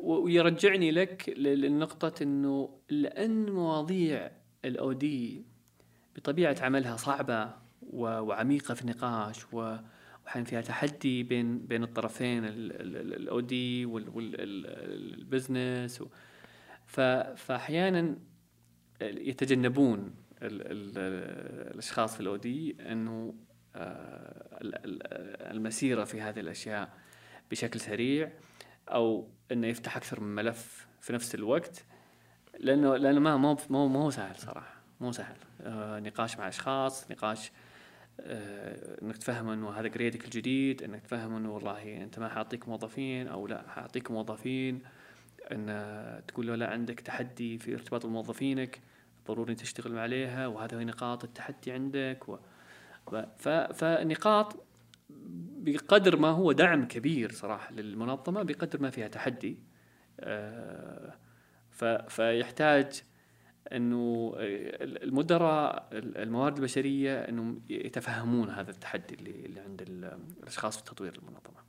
ويرجعني لك ل- لنقطة إنه لأن مواضيع ال OD بطبيعة عملها صعبة وعميقة في النقاش وحين فيها تحدي بين بين الطرفين ال OD وال business فاحيانا يتجنبون ال ال الأشخاص في ال OD أنه آه، ال- ال- المسيرة في هذه الأشياء بشكل سريع أو أنه يفتح أكثر من ملف في نفس الوقت لأنه لأنه ما مو مو ما هو سهل صراحة مو سهل. آه نقاش مع أشخاص نقاش آه إنك تفهم إنه هذا جريدك الجديد إنك تفهم إنه والله أنت ما حاعطيك موظفين أو لا حاعطيك موظفين إن تقول له لا عندك تحدي في ارتباط بموظفينك. ضروري تشتغل عليها وهذا هي نقاط التحدي عندك و ف- فنقاط بقدر ما هو دعم كبير صراحة للمنظمة بقدر ما فيها تحدي آه، ف- فيحتاج إنه المدراء الموارد البشرية إنهم يتفهمون هذا التحدي اللي اللي عند ال- الأشخاص في تطوير المنظمة.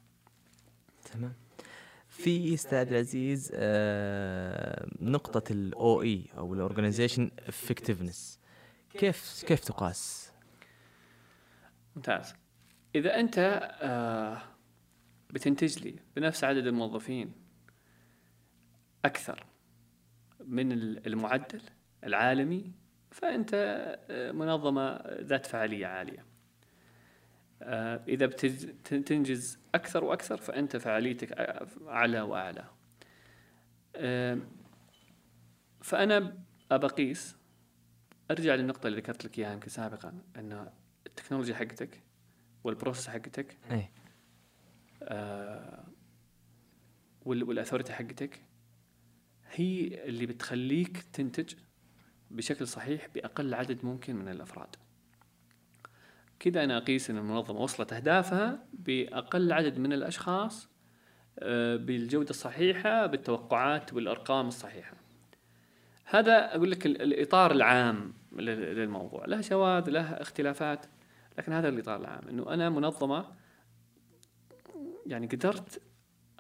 تمام في أستاذ العزيز آه، نقطة ال OE أو ال organization effectiveness كيف كيف تقاس؟ ممتاز. إذا أنت آه، بتنتج لي بنفس عدد الموظفين أكثر من ال- المعدل العالمي فأنت آه، منظمة ذات فعالية عالية. آه، إذا بتنجز أكثر وأكثر فأنت فعاليتك أ- أعلى وأعلى. آه، فأنا ابقيس أرجع للنقطة اللي ذكرت لك إياها يمكن سابقا ان التكنولوجيا حقتك والبروسيس حقتك إيه آه، وال- والأثوريتي حقتك هي اللي بتخليك تنتج بشكل صحيح بأقل عدد ممكن من الأفراد. كذا أنا أقيس إن المنظمة وصلت أهدافها بأقل عدد من الأشخاص آه، بالجودة الصحيحة بالتوقعات والأرقام الصحيحة. هذا أقول لك ال- الإطار العام لل- للموضوع، له شواذ له اختلافات لكن هذا الإطار العام إنه أنا منظمة يعني قدرت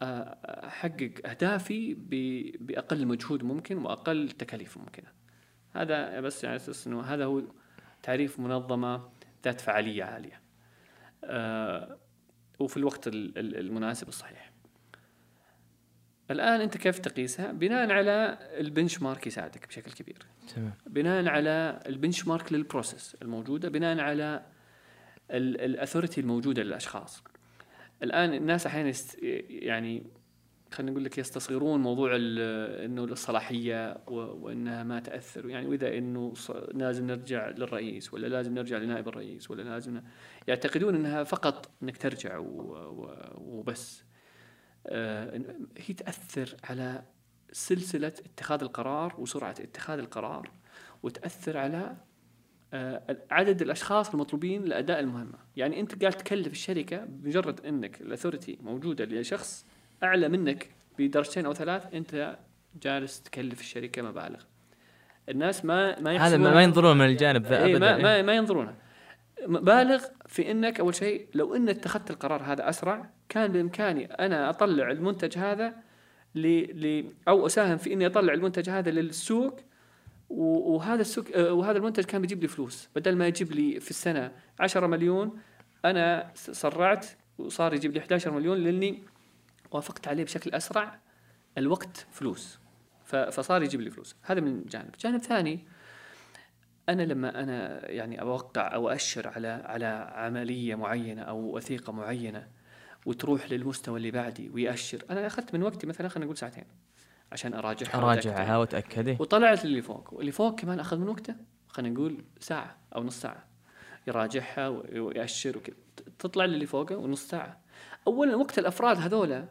آه، أحقق أهدافي ب- بأقل مجهود ممكن وأقل تكاليف ممكنة. هذا بس يعني أساس إنه هذا هو تعريف منظمة ذات فعالية عالية. آه وفي الوقت ال- ال- المناسب الصحيح. الآن أنت كيف تقيسها؟ بناء على ال benchmark يساعدك بشكل كبير. تمام. بناء على ال benchmark لل process الموجودة بناء على ال authority الموجودة للأشخاص. الآن الناس أحيانا يست يعني خلينا نقول لك يستصغرون موضوع إنه الصلاحية وإنها ما تأثر. يعني وإذا إنه لازم نرجع للرئيس ولا لازم نرجع لنائب الرئيس ولا لازم يعتقدون إنها فقط إنك ترجع وبس. آه، هي تأثر على سلسلة اتخاذ القرار وسرعة اتخاذ القرار وتأثر على آه، عدد الأشخاص المطلوبين لأداء المهمة، يعني أنت قاعد تكلف الشركة بمجرد إنك الاثوريتي موجودة لشخص أعلى منك بدرجتين أو ثلاث أنت جالس تكلف الشركة مبالغ. الناس ما ما هذا ما ينظرون من الجانب ذا إيه ابدا ما, ما ما ينظرونها بالغ في إنك أول شيء لو ان اتخذت القرار هذا أسرع كان بإمكاني أنا أطلع المنتج هذا ل ل أو أساهم في إني أطلع المنتج هذا للسوق وهذا السوق آه، وهذا المنتج كان بيجيب لي فلوس. بدل ما يجيب لي في السنة 10 مليون أنا سرعت وصار يجيب لي 11 مليون لأني وافقت عليه بشكل أسرع الوقت فلوس. فصار يجيب لي فلوس. هذا من جانب. جانب ثاني أنا لما أنا يعني أوقع أو ااشر على على عملية معينة أو وثيقة معينة وتروح للمستوى اللي بعدي ويأشر أنا أخذت من وقتي مثلا خلينا نقول ساعتين عشان أراجعها أراجعها وأتأكد. وطلعت اللي فوق. واللي فوق كمان أخذ من وقته خلينا نقول ساعة أو نص ساعة. يراجعها ويأشر وكذا. تطلع اللي فوقه ونص ساعة. اولا وقت الأفراد هذولا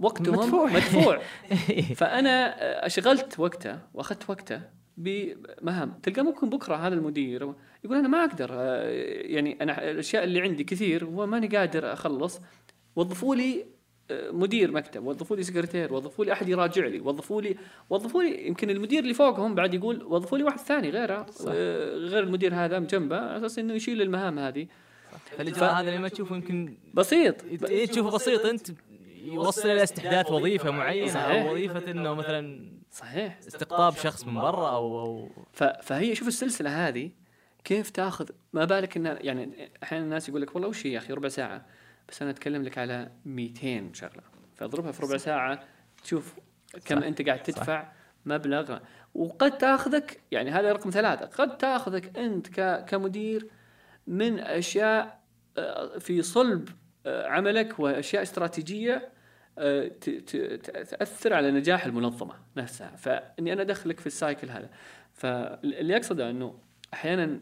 وقتهم مدفوع. مدفوع. فأنا أشغلت وقته وأخذت وقته بمهام. تلقى ممكن بكرة هذا المدير. يقول أنا ما أقدر. يعني أنا الأشياء اللي عندي كثير وماني قادر أخلص. وظفوا لي مدير مكتب وظفوا لي سكرتير وظفوا لي أحد يراجع لي وظفوا لي وظفوا لي يمكن المدير اللي فوقهم بعد يقول وظفوا لي واحد ثاني غيره. غير المدير هذا جنبه على أساس إنه يشيل المهام هذه. فالإجراء هذا لما تشوفه يمكن بسيط. إيه تشوفه بسيط أنت يوصل إلى استحداث وظيفة معينة صحيح. أو وظيفة إنه مثلا صحيح. استقطاب شخص من برا أو أو فهي شوف السلسلة هذه كيف تاخذ ما بالك ان يعني أحيانا الناس يقول لك والله وش هي يا أخي ربع ساعة؟ بس أنا أتكلم لك على 200 شغلة. فاضربها في ربع ساعة تشوف كم صح. أنت قاعد تدفع مبلغ. وقد تاخذك يعني هذا رقم ثلاثة قد تاخذك أنت ك- كمدير من أشياء آه، في صلب عملك وأشياء استراتيجية آه، تأثر على نجاح المنظمة نفسها. فإني أنا أدخلك في ال cycle هذا. فاللي أقصده أنه أحيانا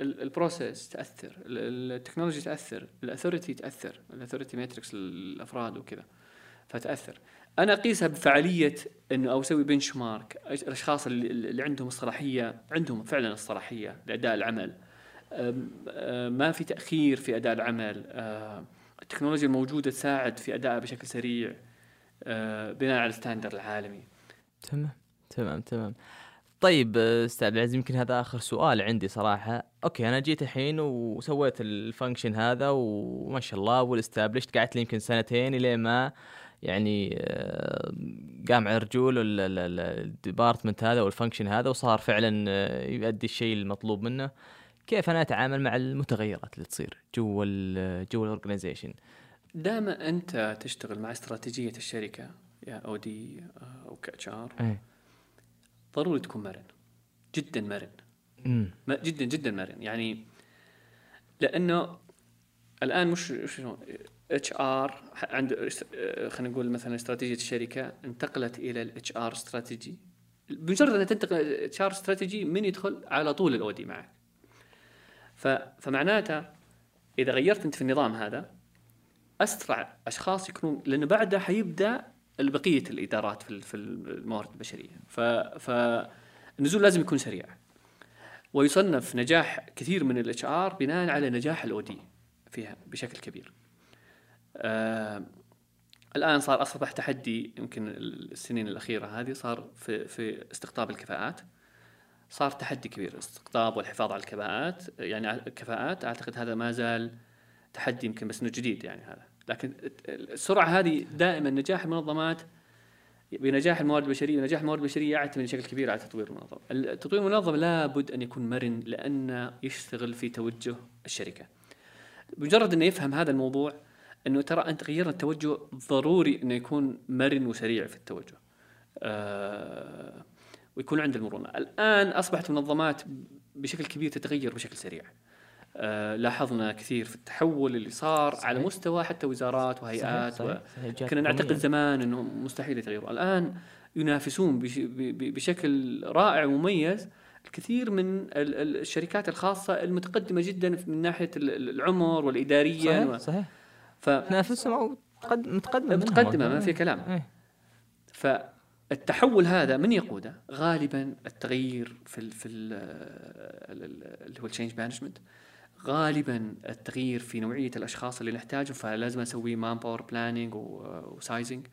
ال- ال process تأثر ال- ال technology تأثر ال authority تأثر ال authority matrix للأفراد وكذا فتأثر. أنا أقيسها بفعالية أنه أو أسوي benchmark الأشخاص اللي, عندهم الصلاحيه عندهم فعلا الصلاحيه لأداء العمل. ما في تأخير في أداء العمل. أم، التكنولوجيا الموجودة تساعد في أدائها بشكل سريع أه، بناء على ال standard العالمي. تمام تمام تمام. طيب آه، أستاذ العزيز يمكن هذا آخر سؤال عندي صراحة. okay أنا جيت الحين وسويت ال function هذا وما شاء الله وال established قعدت لي يمكن سنتين إلى ما يعني آه، قام على رجول ال- ال- ال- ال department هذا وال function هذا وصار فعلا آه، يؤدي الشيء المطلوب منه. كيف أنا أتعامل مع المتغيرات اللي تصير جوا جوا ال organization دام أنت تشتغل مع استراتيجية الشركة يا OD أو ك HR ضروري تكون مرن جدا مرن. م- جدا جدا مرن. يعني لأنه الآن مش شنو HR عند آه، خلينا نقول مثلا استراتيجية الشركة انتقلت إلى ال HR strategy بمجرد أن تنتقل ال HR strategy من يدخل على طول ال OD معك. فمعناته إذا غيرت أنت في النظام هذا أسرع أشخاص يكونون لأنه بعدها حيبدأ بقية الإدارات في ال- في الموارد البشرية. فالنزول لازم يكون سريع. ويصنف نجاح كثير من الإتش آر بناء على نجاح الأو دي فيها بشكل كبير. آه الآن صار أصبح تحدي يمكن السنين الأخيرة هذه صار في في استقطاب الكفاءات. صار تحدي كبير استقطاب والحفاظ على الكفاءات يعني الكفاءات أعتقد هذا ما زال تحدي يمكن بس إنه جديد يعني هذا. لكن السرعة هذه دائما نجاح المنظمات بنجاح الموارد البشرية نجاح الموارد البشرية يعتمد بشكل كبير على تطوير المنظمة. التطوير المنظمة لابد أن يكون مرن لأن يشتغل في توجه الشركة. بمجرد إنه يفهم هذا الموضوع إنه ترى أنت غيرنا التوجه ضروري إنه يكون مرن وسريع في التوجه. آه ويكون عنده المرونة الآن أصبحت المنظمات بشكل كبير تتغير بشكل سريع آه لاحظنا كثير في التحول اللي صار صحيح. على مستوى حتى وزارات وهيئات صحيح. صحيح. كنا نعتقد زمان إنه مستحيل يتغيروا الآن ينافسون بشكل رائع ومميز الكثير من الشركات الخاصة المتقدمة جدا من ناحية العمر والإدارية صحيح و... صحيح ف تنافسهم متقدمة متقدمة ما في كلام إيه. فالتحول هذا من يقوده؟ غالبا التغيير في ال في ال اللي هو ال change management غالبا التغيير في نوعية الأشخاص اللي نحتاجهم فلازم أسوي manpower planning و sizing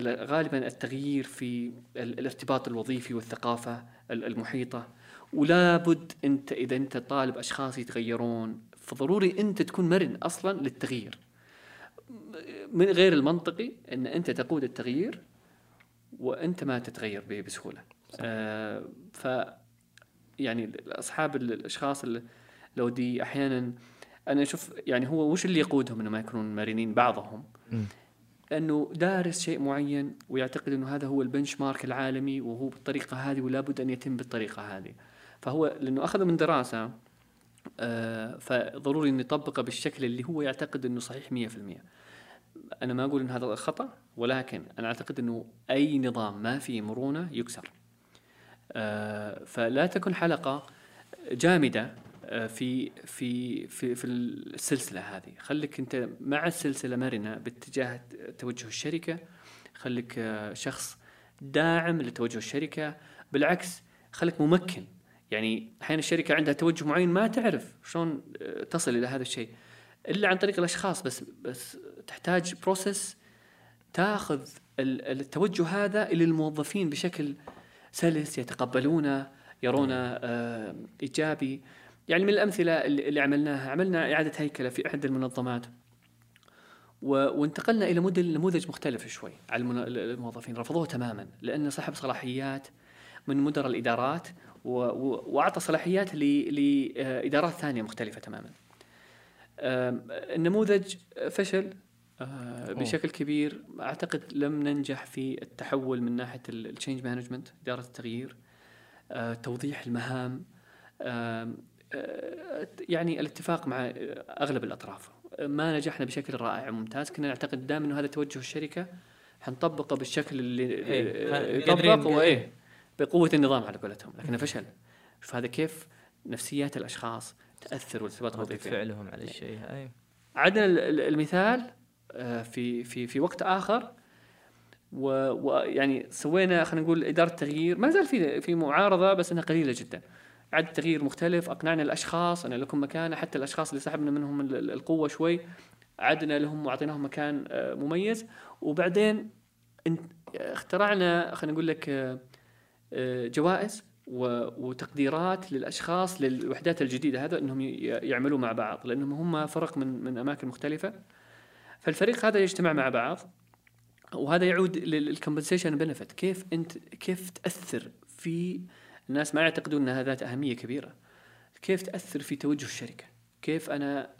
غالبا التغيير في الارتباط الوظيفي والثقافة المحيطة ولا بد أنت إذا أنت طالب أشخاص يتغيرون فضروري أنت تكون مرن أصلا للتغيير من غير المنطقي إن أنت تقود التغيير وانت ما تتغير بسهولة. آه ف يعني أصحاب الأشخاص اللي لو دي أحيانا أنا أشوف يعني هو وش اللي يقودهم انه ما يكونون مرنين بعضهم؟ أنه دارس شيء معين ويعتقد أنه هذا هو البنش مارك العالمي وهو بالطريقة هذه ولا بد أن يتم بالطريقة هذه. فهو لأنه اخذه من دراسة آه فضروري انه يطبقه بالشكل اللي هو يعتقد أنه صحيح 100% أنا ما أقول إن هذا خطأ ولكن أنا أعتقد إنه أي نظام ما فيه مرونة يكسر. آه فلا تكن حلقة جامدة آه، في في في في السلسلة هذه. خليك أنت مع السلسلة مرنة باتجاه توجه الشركة. خليك آه، شخص داعم لتوجه الشركة. بالعكس خليك ممكن. يعني أحيانا الشركة عندها توجه معين ما تعرف شلون تصل إلى هذا الشيء. إلا عن طريق الأشخاص بس بس تحتاج بروسيس تاخذ التوجه هذا إلى الموظفين بشكل سلس يتقبلونه يرونه إيجابي. يعني من الأمثلة اللي عملناها. عملنا إعادة هيكلة في أحد المنظمات. وانتقلنا إلى موديل نموذج مختلف شوي على الموظفين. رفضوه تماما لأنه ساحب صلاحيات من مدراء الإدارات وأعطى صلاحيات لإدارات ثانية مختلفة تماما. النموذج فشل آه، بشكل كبير. أعتقد لم ننجح في التحول من ناحية ال change management إدارة التغيير آه، توضيح المهام آه، يعني الاتفاق مع أغلب الأطراف. ما نجحنا بشكل رائع وممتاز. كنا نعتقد دائما إنه هذا توجه الشركة حنطبقه بالشكل اللي إيه. يطبق وايه بقوة النظام على قولتهم لكنه فشل. فهذا كيف نفسيات الأشخاص تأثر والارتباط الوظيفي فعلهم على الشيء أي. عدنا المثال آه، في في في وقت آخر ويعني سوينا خلينا نقول إدارة تغيير. ما زال في في معارضة بس إنها قليلة جدا. عد تغيير مختلف أقنعنا الأشخاص أن لكم مكانه حتى الأشخاص اللي سحبنا منهم القوة شوي عدنا لهم وأعطيناهم مكان آه، مميز. وبعدين اخترعنا خلينا نقول لك آه، جوائز. وتقديرات للأشخاص للوحدات الجديدة هذا إنهم يعملوا مع بعض لأنهم هم فرق من من أماكن مختلفة. فالفريق هذا يجتمع مع بعض وهذا يعود للكمبنسيشن بنفيت كيف أنت كيف تأثر في الناس ما يعتقدون إنها ذات أهمية كبيرة. كيف تأثر في توجه الشركة؟ كيف أنا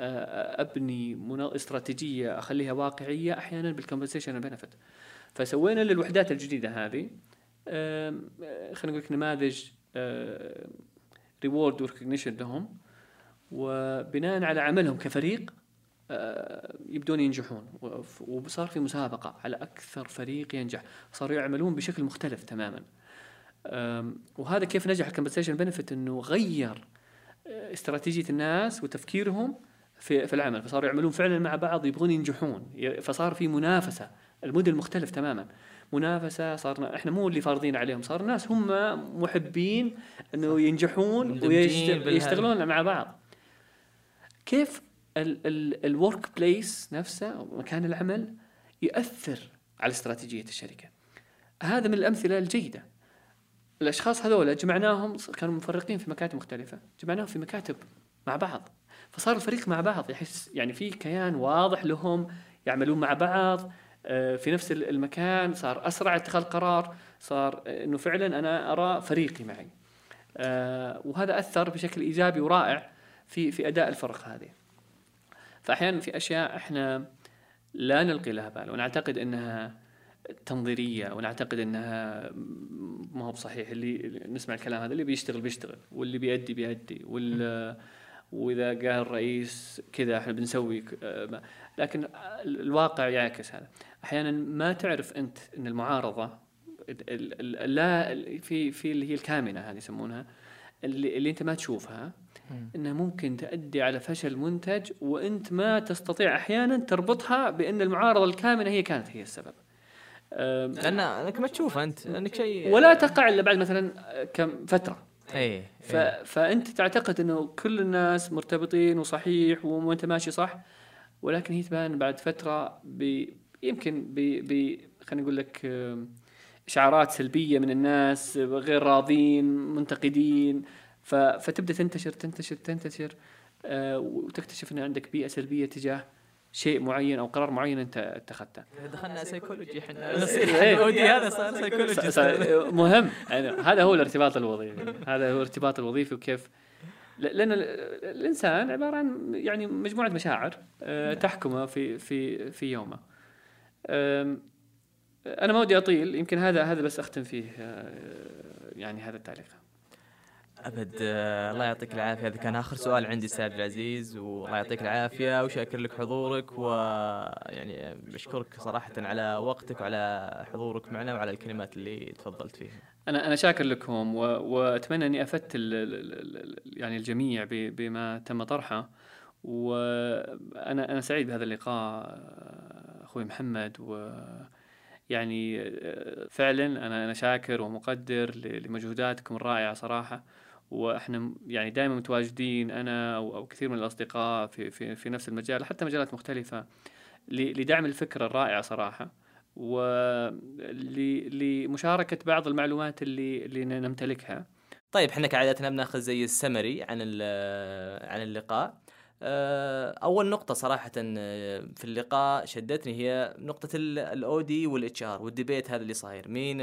أبني استراتيجية أخليها واقعية أحيانا بال compensation benefit فسوينا للوحدات الجديدة هذه خلينا نقول نماذج reward و recognition لهم وبناء على عملهم كفريق يبدون ينجحون وصار في مسابقة على أكثر فريق ينجح صاروا يعملون بشكل مختلف تماما. وهذا كيف نجح ال compensation benefit إنه غير آه، استراتيجية الناس وتفكيرهم في في العمل فصاروا يعملون فعلا مع بعض يبغون ينجحون فصار في منافسة الموديل مختلف تماما. منافسة صارنا إحنا مو اللي فارضين عليهم صار الناس هم محبين إنه ينجحون ويشتغلون مع بعض. كيف ال workplace نفسه مكان العمل ياثر على استراتيجية الشركة؟ هذا من الأمثلة الجيدة. الأشخاص هذول جمعناهم كانوا مفرقين في مكاتب مختلفة جمعناهم في مكاتب مع بعض. فصار الفريق مع بعض يحس يعني في كيان واضح لهم يعملون مع بعض. في نفس المكان صار أسرع اتخاذ قرار صار إنه فعلا أنا أرى فريقي معي. آه، وهذا أثر بشكل إيجابي ورائع في في أداء الفرق هذه. فاحيانا في أشياء إحنا لا نلقي لها بال ونعتقد إنها تنظيرية ونعتقد إنها ما هو بصحيح اللي نسمع الكلام هذا اللي بيشتغل بيشتغل واللي بيأدي بيأدي وال وإذا قال الرئيس كذا إحنا بنسوي لكن الواقع يعكس هذا. أحيانا ما تعرف أنت إن المعارضة لا في في اللي هي الكامنة هذه يسمونها اللي, اللي أنت ما تشوفها إنها ممكن تؤدي على فشل منتج وأنت ما تستطيع أحيانا تربطها بأن المعارضة الكامنة هي كانت هي السبب. لأن أنك ما تشوف أنت انك شيء ولا تقع إلا بعد مثلا كم فترة. اي ف... فأنت تعتقد إنه كل الناس مرتبطين وصحيح وأنت ماشي صح ولكن هي تبان بعد فترة ب... يمكن ب... ب... خلينا نقول لك إشعارات سلبية من الناس غير راضين منتقدين. ف... فتبدأ تنتشر تنتشر تنتشر آه وتكتشف إن عندك بيئة سلبية تجاه شيء معين أو قرار معين أنت اتخذته. دخلنا سيكولوجي إحنا. إيه. هذا صار سيكولوجي مهم. يعني هذا هو الارتباط الوظيفي. هذا هو الارتباط الوظيفي وكيف. لأن الإنسان عبارة عن يعني مجموعة مشاعر آه، تحكمه في في في يومه. أنا ما ودي أطيل يمكن هذا هذا بس أختم فيه آه، يعني هذا التعليق. أبد آه، الله يعطيك العافية. هذا كان آخر سؤال عندي أستاذ العزيز والله يعطيك العافية. وشاكر لك حضورك ويعني بشكرك صراحة على وقتك وعلى حضورك معنا وعلى الكلمات اللي تفضلت فيها. أنا أنا شاكر لكم وأتمنى أني أفدت يعني الجميع بما تم طرحه. وأنا أنا سعيد بهذا اللقاء أخوي محمد و يعني فعلا أنا أنا شاكر ومقدر لمجهوداتكم الرائعة صراحة. وإحنا يعني دائما متواجدين أنا أو, كثير من الأصدقاء في في في نفس المجال حتى مجالات مختلفة. لدعم الفكرة الرائعة صراحة. ولمشاركه بعض المعلومات اللي اللي نمتلكها. طيب إحنا كعادتنا بناخذ زي السمري عن عن اللقاء. آه، أول نقطة صراحة آه، في اللقاء شدتني هي نقطة ال OD وال HR وال debate هذا اللي صاير. مين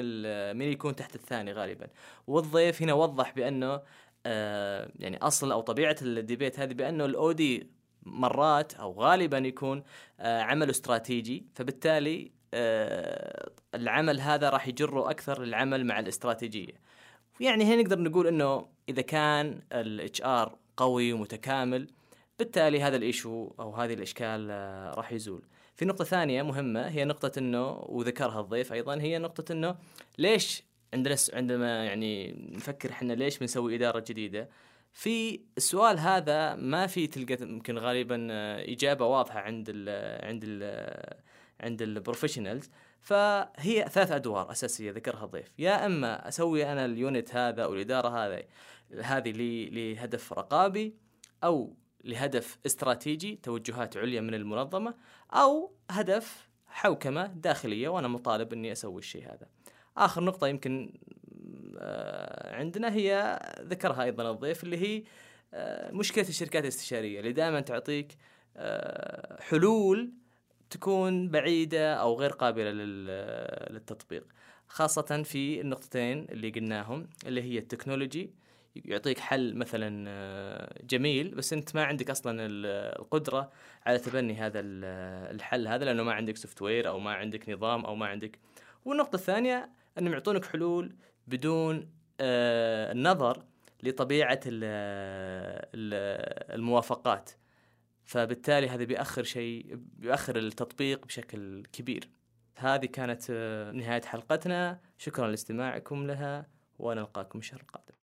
مين يكون تحت الثاني غالبا. والضيف هنا وضح بأنه آه، يعني أصل أو طبيعة ال debate هذه بأنه ال OD مرات أو غالبا يكون عمل استراتيجي. فبالتالي العمل هذا راح يجره أكثر للعمل مع الاستراتيجية. يعني هنا نقدر نقول إنه إذا كان ال HR قوي ومتكامل بالتالي هذا ال issue أو هذه الإشكال آه، راح يزول. في نقطة ثانية مهمة هي نقطة إنه وذكرها الضيف أيضا هي نقطة إنه ليش عندنا عندما يعني نفكر إحنا ليش بنسوي إدارة جديدة في السؤال هذا ما في تلقى يمكن غالبا آه، إجابة واضحة عند ال عند ال عند ال professionals. فهي ثلاث أدوار أساسية ذكرها الضيف. يا أما أسوي أنا اليونت هذا أو الإدارة هذه هذه لهدف رقابي أو لهدف استراتيجي توجهات عليا من المنظمة أو هدف حوكمة داخلية وأنا مطالب إني أسوي الشيء هذا. آخر نقطة يمكن آه، عندنا هي ذكرها أيضا الضيف اللي هي آه، مشكلة الشركات الاستشارية اللي دائما تعطيك آه، حلول تكون بعيدة أو غير قابلة للتطبيق خاصة في النقطتين اللي قلناهم اللي هي ال technology يعطيك حل مثلا آه، جميل بس أنت ما عندك أصلا القدرة على تبني هذا الحل هذا لأنه ما عندك software أو ما عندك نظام أو ما عندك. والنقطة الثانية أنهم يعطونك حلول بدون آه، النظر لطبيعة الموافقات. فبالتالي هذا بيأخر شيء بيأخر التطبيق بشكل كبير. هذه كانت آه، نهاية حلقتنا. شكرا لاستماعكم لها ونلقاكم الشهر القادم.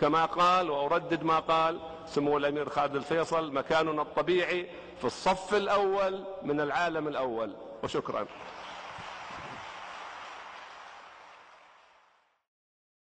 كما قال وأردد ما قال سمو الأمير خالد الفيصل مكاننا الطبيعي في الصف الأول من العالم الأول. وشكرا.